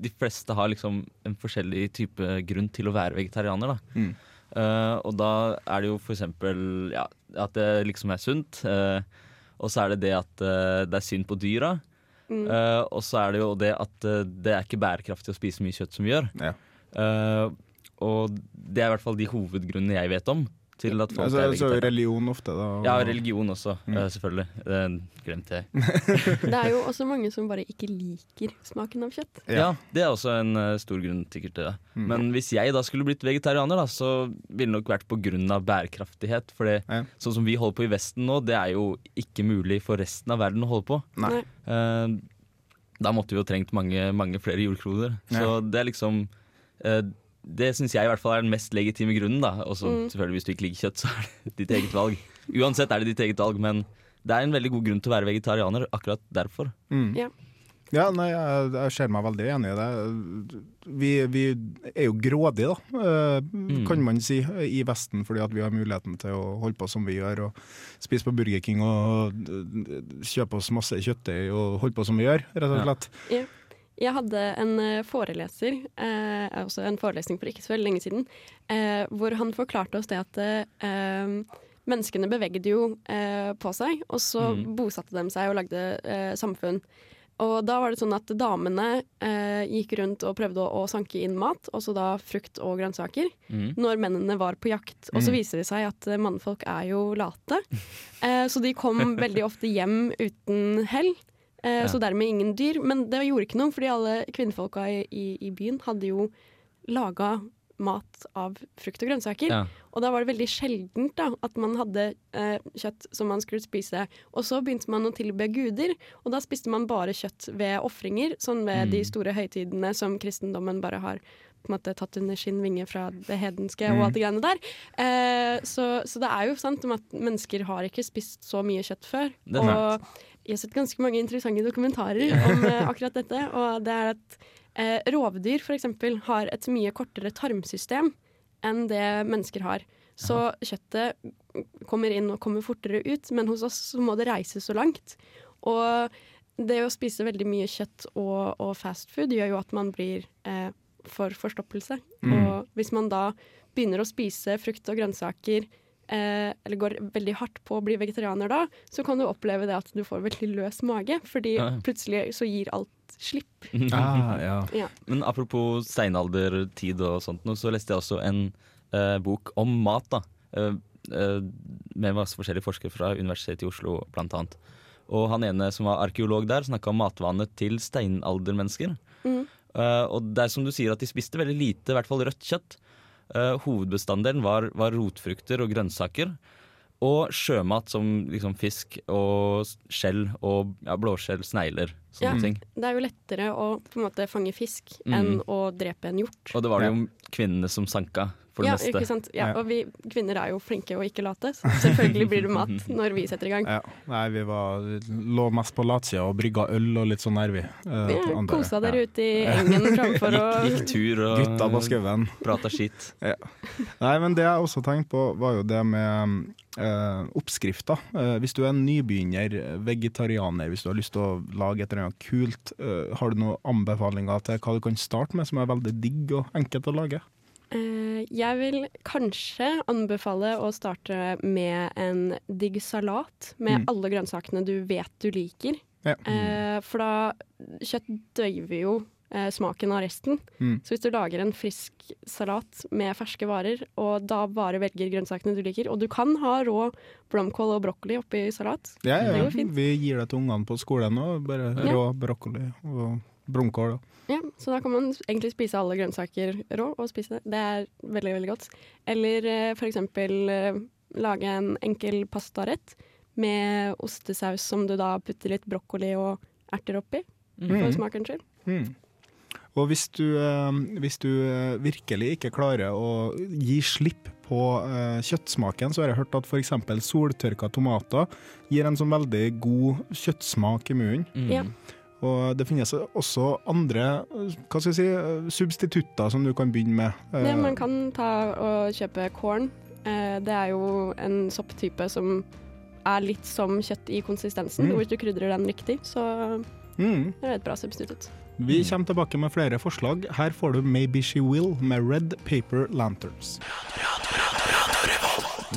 [SPEAKER 4] De fleste har liksom en forskjellig type grunn til å være vegetarianer. Da.
[SPEAKER 2] Mm.
[SPEAKER 4] Uh, og da er det jo for eksempel ja, at det liksom er sunt. og så er det det at det er synd på dyra. Eh, og så er det jo det at uh, det er ikke bærekraftig å spise mye kjøtt som vi gjør.
[SPEAKER 2] Ja.
[SPEAKER 4] Uh, og det er i hvert fall de hovedgrunnene jeg vet om til at folk
[SPEAKER 2] Altså,
[SPEAKER 4] er
[SPEAKER 2] så religion ofte, da.
[SPEAKER 4] Ja, religion også,
[SPEAKER 2] Mm.
[SPEAKER 4] uh, selvfølgelig. Det glemte jeg.
[SPEAKER 1] Det er jo også mange som bare ikke liker smaken av kjøtt.
[SPEAKER 2] Ja.
[SPEAKER 4] Ja, Det er også en uh, stor grunn sikkert til det.
[SPEAKER 2] Mm.
[SPEAKER 4] Men hvis jeg da skulle blitt vegetarianer, da, så ville det nok vært på grunn av bærekraftighet. For
[SPEAKER 2] Ja.
[SPEAKER 4] sånn som vi holder på i Vesten nå, det er jo ikke mulig for resten av verden å holde på.
[SPEAKER 2] Nei.
[SPEAKER 4] Uh, da måtte vi jo trengt mange, mange flere jordkloder. Så det er liksom eh, Det syns jeg i hvert fall er den mest legitime grunnen. da Og så
[SPEAKER 1] Mm.
[SPEAKER 4] selvfølgelig hvis du ikke liker kjøtt, så er det ditt eget valg. Uansett er det ditt eget valg, men det er en veldig god grunn til å være vegetarianer akkurat derfor.
[SPEAKER 2] Mm.
[SPEAKER 1] Ja.
[SPEAKER 2] Ja, nei, jeg, jeg ser meg veldig enig i det. Vi, vi er jo grådige, da, eh,
[SPEAKER 4] Mm.
[SPEAKER 2] kan man si, i Vesten, fordi at vi har muligheten til å holde på som vi gjør, og spise på Burger King og eh, kjøpe oss masse kjøttdeig og holde på som vi gjør, rett og slett.
[SPEAKER 4] Ja.
[SPEAKER 2] slett.
[SPEAKER 1] Jeg hadde en eh, foreleser, eh, også en forelesning for ikke så veldig lenge siden, eh, hvor han forklarte oss det at eh, menneskene bevegde jo eh, på seg, og så
[SPEAKER 4] Mm.
[SPEAKER 1] bosatte de seg og lagde eh, samfunn. Og da var det sånn at damene eh, gikk rundt og prøvde å, å sanke inn mat, også da frukt og grønnsaker,
[SPEAKER 4] Mm.
[SPEAKER 1] når mennene var på jakt. Og så
[SPEAKER 2] Mm.
[SPEAKER 1] viser det seg at mannfolk er jo late, eh, så de kom veldig ofte hjem uten hell. Eh,
[SPEAKER 4] Ja.
[SPEAKER 1] Så dermed ingen dyr. Men det gjorde ikke noe, fordi alle kvinnfolka i, i, i byen hadde jo laga mat av frukt og grønnsaker.
[SPEAKER 4] Ja.
[SPEAKER 1] Og da var det veldig sjeldent da, at man hadde eh, kjøtt som man skulle spise. Og så begynte man å tilbe guder, og da spiste man bare kjøtt ved ofringer. Sånn ved
[SPEAKER 4] Mm.
[SPEAKER 1] de store høytidene som kristendommen bare har på en måte tatt under sin vinge fra det hedenske og
[SPEAKER 2] Mm.
[SPEAKER 1] alt det greiene der. Eh, så, så det er jo sant om at mennesker har ikke spist så mye kjøtt før.
[SPEAKER 4] Det er
[SPEAKER 1] og jeg har sett ganske mange interessante dokumentarer om eh, akkurat dette. Og det er at eh, rovdyr f.eks. har et mye kortere tarmsystem enn det mennesker har. Så kjøttet kommer inn og kommer fortere ut, men hos oss så må det reise så langt. Og det å spise veldig mye kjøtt og, og fastfood gjør jo at man blir eh, for forstoppelse.
[SPEAKER 2] Mm.
[SPEAKER 1] Og hvis man da begynner å spise frukt og grønnsaker eh, eller går veldig hardt på å bli vegetarianer da, så kan du oppleve det at du får veldig løs mage, fordi
[SPEAKER 4] Ja.
[SPEAKER 1] plutselig så gir alt slipp.
[SPEAKER 2] Ah, ja.
[SPEAKER 1] Ja.
[SPEAKER 4] Men apropos steinaldertid og sånt, så leste jeg også en eh, bok om mat. da Eh, eh, Med masse forskjellige forskere fra Universitetet i Oslo, blant annet. Og han ene som var arkeolog der, snakka om matvanene til steinaldermennesker.
[SPEAKER 1] Mm.
[SPEAKER 4] Eh, og det er som du sier at de spiste veldig lite, i hvert fall rødt kjøtt. Eh, hovedbestanddelen var, var rotfrukter og grønnsaker. Og sjømat som liksom fisk og skjell og ja, blåskjell, snegler, sånne
[SPEAKER 1] Ja.
[SPEAKER 4] ting.
[SPEAKER 1] Det er jo lettere å på en måte fange fisk
[SPEAKER 4] Mm.
[SPEAKER 1] enn å drepe en hjort.
[SPEAKER 4] Og det var det jo kvinnene som sanka for det
[SPEAKER 1] ja,
[SPEAKER 4] meste.
[SPEAKER 1] ikke sant? Ja,
[SPEAKER 2] Ja.
[SPEAKER 1] og vi kvinner er jo flinke og ikke late, så selvfølgelig blir det mat når vi setter i gang.
[SPEAKER 2] Ja. Nei, vi var, lå mest på latsida og brygga øl og litt sånn nervig. vi. Eh,
[SPEAKER 1] Vi kosa dere
[SPEAKER 2] Ja.
[SPEAKER 1] ute i engen framfor å
[SPEAKER 4] Gikk, gikk tur og
[SPEAKER 2] Gutta på skauen.
[SPEAKER 4] prata skitt.
[SPEAKER 2] Nei, men det jeg også tenkte på, var jo det med Uh, oppskrifter. Uh, hvis du er en nybegynner vegetarianer, hvis du har lyst til å lage et eller annet kult, uh, har du noen anbefalinger til hva du kan starte med som er veldig digg og enkelt å lage?
[SPEAKER 1] Jeg vil kanskje anbefale å starte med en digg salat med
[SPEAKER 2] Mm.
[SPEAKER 1] alle grønnsakene du vet du liker.
[SPEAKER 2] Ja.
[SPEAKER 1] Eh, For da kjøtt døyver jo eh, smaken av resten.
[SPEAKER 2] Mm.
[SPEAKER 1] Så hvis du lager en frisk salat med ferske varer, og da bare velger grønnsakene du liker, og du kan ha rå blomkål og brokkoli oppi salat
[SPEAKER 2] Ja, ja,
[SPEAKER 1] Det
[SPEAKER 2] ja. Vi gir det til ungene på skolen òg. Bare rå brokkoli og blomkål.
[SPEAKER 1] Ja, så da kan man egentlig spise alle grønnsaker rå og spise det. Det er veldig, veldig godt. Eller eh, for eksempel eh, lage en enkel pastarett med ostesaus som du da putter litt brokkoli og erter oppi, for
[SPEAKER 2] Mm.
[SPEAKER 1] smakens skyld.
[SPEAKER 2] Mm. Og hvis du, eh, hvis du virkelig ikke klarer å gi slipp på kjøttsmaken, så har jeg hørt at f.eks. soltørka tomater gir en sånn veldig god kjøttsmak i munnen.
[SPEAKER 4] Mm.
[SPEAKER 1] Ja.
[SPEAKER 2] Og det finnes også andre eh, hva skal jeg si, eh, substitutter som du kan begynne med. Eh,
[SPEAKER 1] Det man kan ta og kjøpe corn. Eh, det er jo en sopptype som er litt som kjøtt i konsistensen.
[SPEAKER 2] Mm.
[SPEAKER 1] Hvis du krydrer den riktig, så
[SPEAKER 2] mm.
[SPEAKER 1] er det et bra substitutt.
[SPEAKER 2] Vi kommer tilbake med flere forslag. Her får du Maybe She Will med Red Paper Lanterns.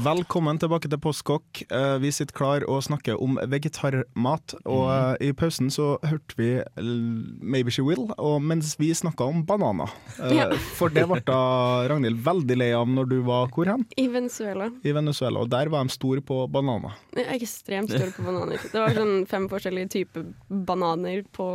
[SPEAKER 2] Velkommen tilbake til Postkokk. Eh, Vi sitter klar og snakker om vegetarmat. Og mm. i pausen så hørte vi Maybe She Will, og mens vi snakka om bananer. Eh,
[SPEAKER 1] Ja.
[SPEAKER 2] For det ble da Ragnhild veldig lei av når du var hvor hen?
[SPEAKER 1] I Venezuela.
[SPEAKER 2] I Venezuela. Og der var de store på bananer.
[SPEAKER 1] Er ekstremt store på bananer. Det var sånn fem forskjellige typer bananer på,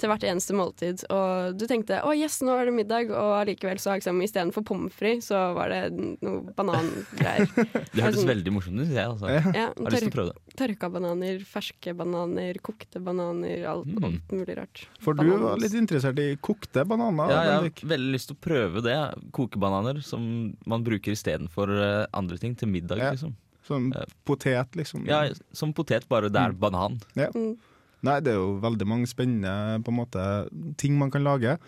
[SPEAKER 1] til hvert eneste måltid. Og du tenkte å yes, nå er det middag, og allikevel så liksom, istedenfor pommes frites, så var det noe banangreier.
[SPEAKER 4] Det hørtes
[SPEAKER 1] sånn-
[SPEAKER 4] veldig morsomt ut, jeg. Altså.
[SPEAKER 2] Ja.
[SPEAKER 1] jeg
[SPEAKER 4] Har lyst til å prøve det.
[SPEAKER 1] tørka bananer, ferske bananer, kokte bananer, alt,
[SPEAKER 4] Mm.
[SPEAKER 1] alt mulig rart.
[SPEAKER 2] For du
[SPEAKER 1] Bananas.
[SPEAKER 2] var litt interessert i kokte bananer.
[SPEAKER 4] Ja, jeg har veldig lyst til å prøve det. Kokebananer som man bruker istedenfor uh, andre ting til middag.
[SPEAKER 2] Ja.
[SPEAKER 4] liksom.
[SPEAKER 2] Som
[SPEAKER 4] Ja.
[SPEAKER 2] potet, liksom.
[SPEAKER 4] Ja, Som potet, bare det er banan.
[SPEAKER 1] Mm.
[SPEAKER 2] Nei, det er jo veldig mange spennende på en måte, ting man kan lage.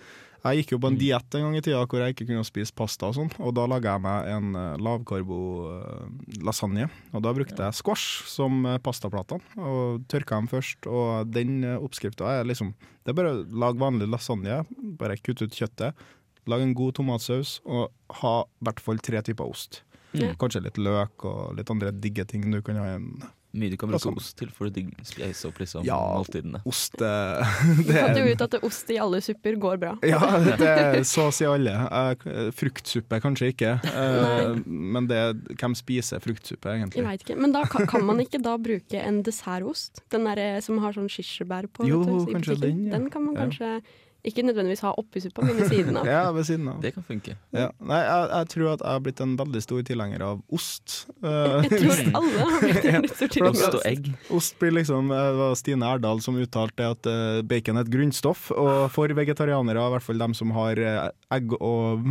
[SPEAKER 2] Jeg gikk jo på en
[SPEAKER 4] Mm.
[SPEAKER 2] diett en gang i tida hvor jeg ikke kunne spise pasta og sånn, og da laga jeg meg en eh, lavkarbo-lasagne. Og da brukte jeg squash som eh, pastaplatene, og tørka dem først. Og den oppskrifta er liksom Det er bare å lage vanlig lasagne, bare kutte ut kjøttet, lage en god tomatsaus og ha i hvert fall tre typer ost.
[SPEAKER 1] Mm.
[SPEAKER 2] Kanskje litt løk og litt andre digge ting du kan ha i en
[SPEAKER 4] Mye du kan bruke ost til for å spise opp liksom
[SPEAKER 2] Ja.
[SPEAKER 4] måltidene.
[SPEAKER 2] ost. Du
[SPEAKER 1] Vi
[SPEAKER 2] det
[SPEAKER 1] fant jo ut at ost i alle supper går bra.
[SPEAKER 2] Ja, det er så å si alle. Uh, Fruktsuppe kanskje ikke, uh, men det, hvem spiser fruktsuppe egentlig?
[SPEAKER 1] Jeg vet ikke. Men da kan, kan man ikke da bruke en dessertost? Den der som har sånn kirsebær på?
[SPEAKER 2] Jo,
[SPEAKER 1] vet du,
[SPEAKER 2] kanskje den, ja.
[SPEAKER 1] kan man
[SPEAKER 2] Ja.
[SPEAKER 1] Ikke nødvendigvis ha oppi suppa, men ved siden av.
[SPEAKER 2] Ja, ved siden av.
[SPEAKER 4] Det kan funke.
[SPEAKER 2] Ja. Nei, jeg, jeg tror at jeg har blitt en veldig stor tilhenger av ost. Eh,
[SPEAKER 1] Jeg tror alle har blitt en stor tilhenger av
[SPEAKER 4] Ost
[SPEAKER 1] Ost
[SPEAKER 4] og egg.
[SPEAKER 2] Ost blir liksom eh, Det var Stine Erdal som uttalte at eh, bacon er et grunnstoff. Og for vegetarianere, i hvert fall dem som har eh, egg og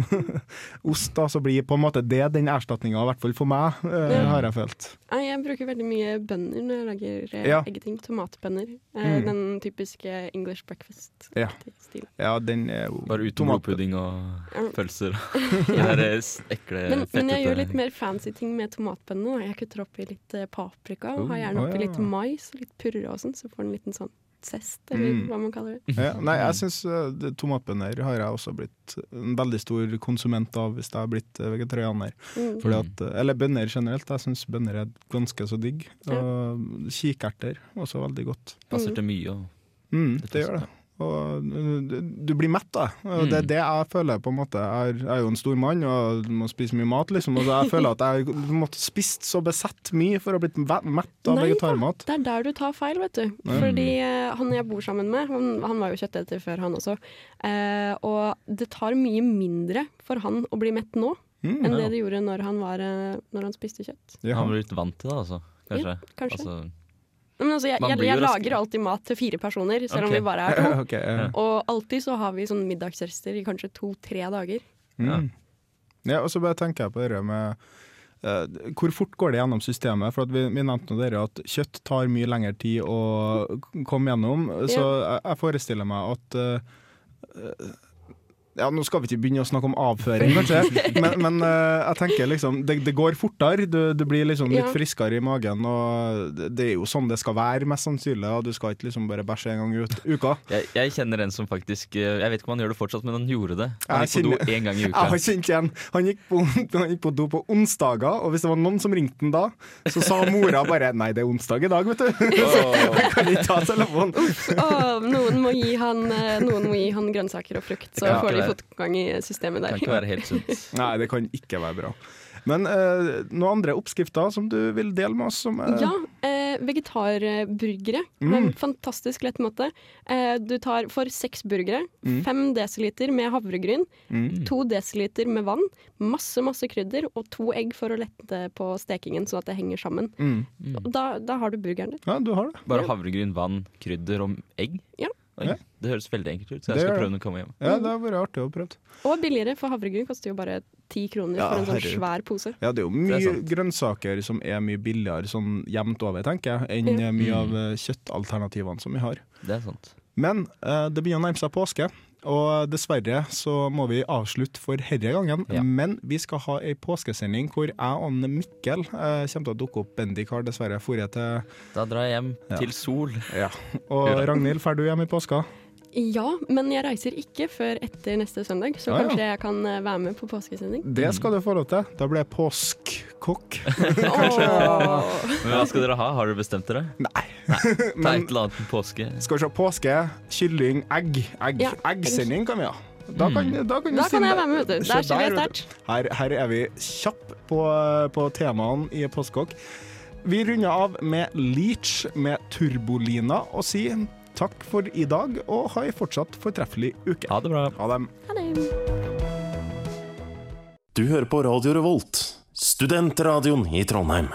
[SPEAKER 2] ost, da, så blir på en måte det den erstatninga, i hvert fall for meg, eh,
[SPEAKER 1] Ja.
[SPEAKER 2] har jeg følt.
[SPEAKER 1] Nei, Jeg bruker veldig mye bønner når jeg lager eh,
[SPEAKER 2] Ja.
[SPEAKER 1] eggeting. Tomatbønner. Eh,
[SPEAKER 2] Mm.
[SPEAKER 1] Den typiske English breakfast-stilen.
[SPEAKER 2] Ja, den er jo
[SPEAKER 4] Bare uten blodpudding og
[SPEAKER 1] Ja.
[SPEAKER 4] pølser. Det der eh, ekle,
[SPEAKER 1] Men, men jeg gjør litt mer fancy ting med tomatbønnene. da. Jeg kutter oppi litt eh, paprika og
[SPEAKER 4] Oh,
[SPEAKER 1] har gjerne oppi litt mais og litt purre og sånn, så får den en liten sånn zest, eller
[SPEAKER 2] Mm.
[SPEAKER 1] hva man kaller det.
[SPEAKER 2] Ja, nei, jeg syns tomatbønner har jeg også blitt en veldig stor konsument av hvis jeg har blitt uh, vegetarianer.
[SPEAKER 1] Mm.
[SPEAKER 2] Fordi at, eh, eller bønner generelt. Jeg syns bønner er ganske så digg. Og kikerter også veldig godt.
[SPEAKER 4] Passer til mye. Og
[SPEAKER 2] Mm, det gjør det. Og uh, du blir mett, da. Og det er
[SPEAKER 4] Mm.
[SPEAKER 2] det jeg føler, på en måte. Jeg er, jo en stor mann og må spise mye mat, liksom. Og jeg føler at jeg måtte spist så besett mye for å bli blitt mett av
[SPEAKER 1] Nei da.
[SPEAKER 2] vegetarmat.
[SPEAKER 1] Det er der du tar feil, vet du.
[SPEAKER 2] Mm.
[SPEAKER 1] Fordi eh, han jeg bor sammen med, han, han var jo kjøtteter før, han også. Eh, og det tar mye mindre for han å bli mett nå
[SPEAKER 2] Mm,
[SPEAKER 1] enn
[SPEAKER 4] ja.
[SPEAKER 1] det det gjorde når han, var, eh, når han spiste kjøtt.
[SPEAKER 2] ja.
[SPEAKER 4] Han blir litt vant til det, altså. Kanskje.
[SPEAKER 1] Kanskje.
[SPEAKER 4] Altså,
[SPEAKER 1] altså, jeg, jeg, jeg lager alltid mat til fire personer, selv om vi bare er to.
[SPEAKER 2] okay, ja.
[SPEAKER 1] Og alltid så har vi sånn middagsrester i kanskje to-tre dager.
[SPEAKER 2] Mm. Ja, og så bare tenker jeg på det med Uh, hvor fort går det gjennom systemet? For at vi, vi nevnte dere at kjøtt tar mye lengre tid å komme gjennom. Så jeg, jeg forestiller meg at eh, ja, Nå skal vi ikke begynne å snakke om avføring, kanskje, men, men eh, jeg tenker liksom det, det går fortere. Du, du blir liksom litt
[SPEAKER 1] Ja.
[SPEAKER 2] friskere i magen, og det, det er jo sånn det skal være, mest sannsynlig. Og du skal ikke liksom bare bæsje en gang i uka.
[SPEAKER 4] Jeg, jeg kjenner en som faktisk eh, Jeg vet ikke om han gjør det fortsatt, men han gjorde det. Han
[SPEAKER 2] Jeg
[SPEAKER 4] gikk på do én gang i
[SPEAKER 2] Jeg
[SPEAKER 4] uka.
[SPEAKER 2] har kjent igjen. Han gikk, på, han gikk på do på onsdager, og hvis det var noen som ringte han da, så sa mora bare 'nei, det er onsdag i dag', vet du. Så kan ikke ta telefonen.
[SPEAKER 1] Åh, noen, må gi han, eh, noen må gi han grønnsaker og frukt, så
[SPEAKER 4] Ja.
[SPEAKER 1] får de fotgang i systemet
[SPEAKER 4] Kan ikke være helt sunt.
[SPEAKER 2] Nei, det kan ikke være bra. Men eh, noen andre oppskrifter som du vil dele med oss? Som, eh,
[SPEAKER 1] Ja, eh, vegetarburgere.
[SPEAKER 2] Mm.
[SPEAKER 1] En fantastisk lett måte. Eh, du tar for seks burgere,
[SPEAKER 2] Mm.
[SPEAKER 1] fem desiliter med havregryn,
[SPEAKER 2] Mm.
[SPEAKER 1] to desiliter med vann, masse masse krydder og to egg for å lette på stekingen, sånn at det henger sammen.
[SPEAKER 2] Mm.
[SPEAKER 1] Og Da, da har du burgeren din.
[SPEAKER 2] Ja, du har det.
[SPEAKER 4] Bare havregryn, vann, krydder og egg?
[SPEAKER 1] Ja.
[SPEAKER 4] Oi,
[SPEAKER 2] Ja.
[SPEAKER 4] Det høres veldig enkelt ut, så
[SPEAKER 2] Det
[SPEAKER 4] skal prøve når jeg kommer hjem.
[SPEAKER 2] Ja, det har vært artig å prøve.
[SPEAKER 1] Og billigere, for havregryn koster jo bare ti kroner
[SPEAKER 2] Ja,
[SPEAKER 1] for en sånn
[SPEAKER 2] herregud.
[SPEAKER 1] svær pose.
[SPEAKER 2] Ja, det er jo mye
[SPEAKER 4] er
[SPEAKER 2] grønnsaker som er mye billigere sånn jevnt over, tenker jeg, enn
[SPEAKER 1] Ja.
[SPEAKER 2] mye
[SPEAKER 4] Mm.
[SPEAKER 2] av eh, kjøttalternativene som vi har.
[SPEAKER 4] Det er sant.
[SPEAKER 2] Men uh, det begynner å nærme seg påske, og dessverre så må vi avslutte for herre gangen.
[SPEAKER 4] Ja.
[SPEAKER 2] Men vi skal ha ei påskesending hvor jeg og Mikkel eh, kommer til å dukke opp. Bendik har dessverre dratt til
[SPEAKER 4] Da drar jeg hjem
[SPEAKER 2] Ja.
[SPEAKER 4] til sol.
[SPEAKER 2] Ja. Og Ragnhild, drar du hjem i påska?
[SPEAKER 1] Ja, men jeg reiser ikke før etter neste søndag, så
[SPEAKER 2] Ah, ja.
[SPEAKER 1] kanskje jeg kan eh, være med på påskesending.
[SPEAKER 2] Det skal du få lov til. Da blir jeg påskkokk.
[SPEAKER 1] Åh.
[SPEAKER 4] Men hva skal dere ha? Har dere bestemt dere?
[SPEAKER 2] Nei.
[SPEAKER 4] Nei.
[SPEAKER 2] Ta
[SPEAKER 4] et eller annet med påske.
[SPEAKER 2] skal vi se, påske, kylling, egg. egg.
[SPEAKER 1] Ja,
[SPEAKER 2] Eggsending kan vi ha. Da kan,
[SPEAKER 4] Mm.
[SPEAKER 2] da kan,
[SPEAKER 1] Da kan jeg være med, vet du. Der
[SPEAKER 2] skjer vi
[SPEAKER 1] sterkt.
[SPEAKER 2] Her, her er vi kjapp på, på temaene i Postkokk. Vi runder av med Leach med Turbolina og sier takk for i dag og ha ei fortsatt fortreffelig uke.
[SPEAKER 4] Ha det bra.
[SPEAKER 2] Ha det.
[SPEAKER 1] Ha det.
[SPEAKER 8] Du hører på Radio Revolt, studentradioen i Trondheim.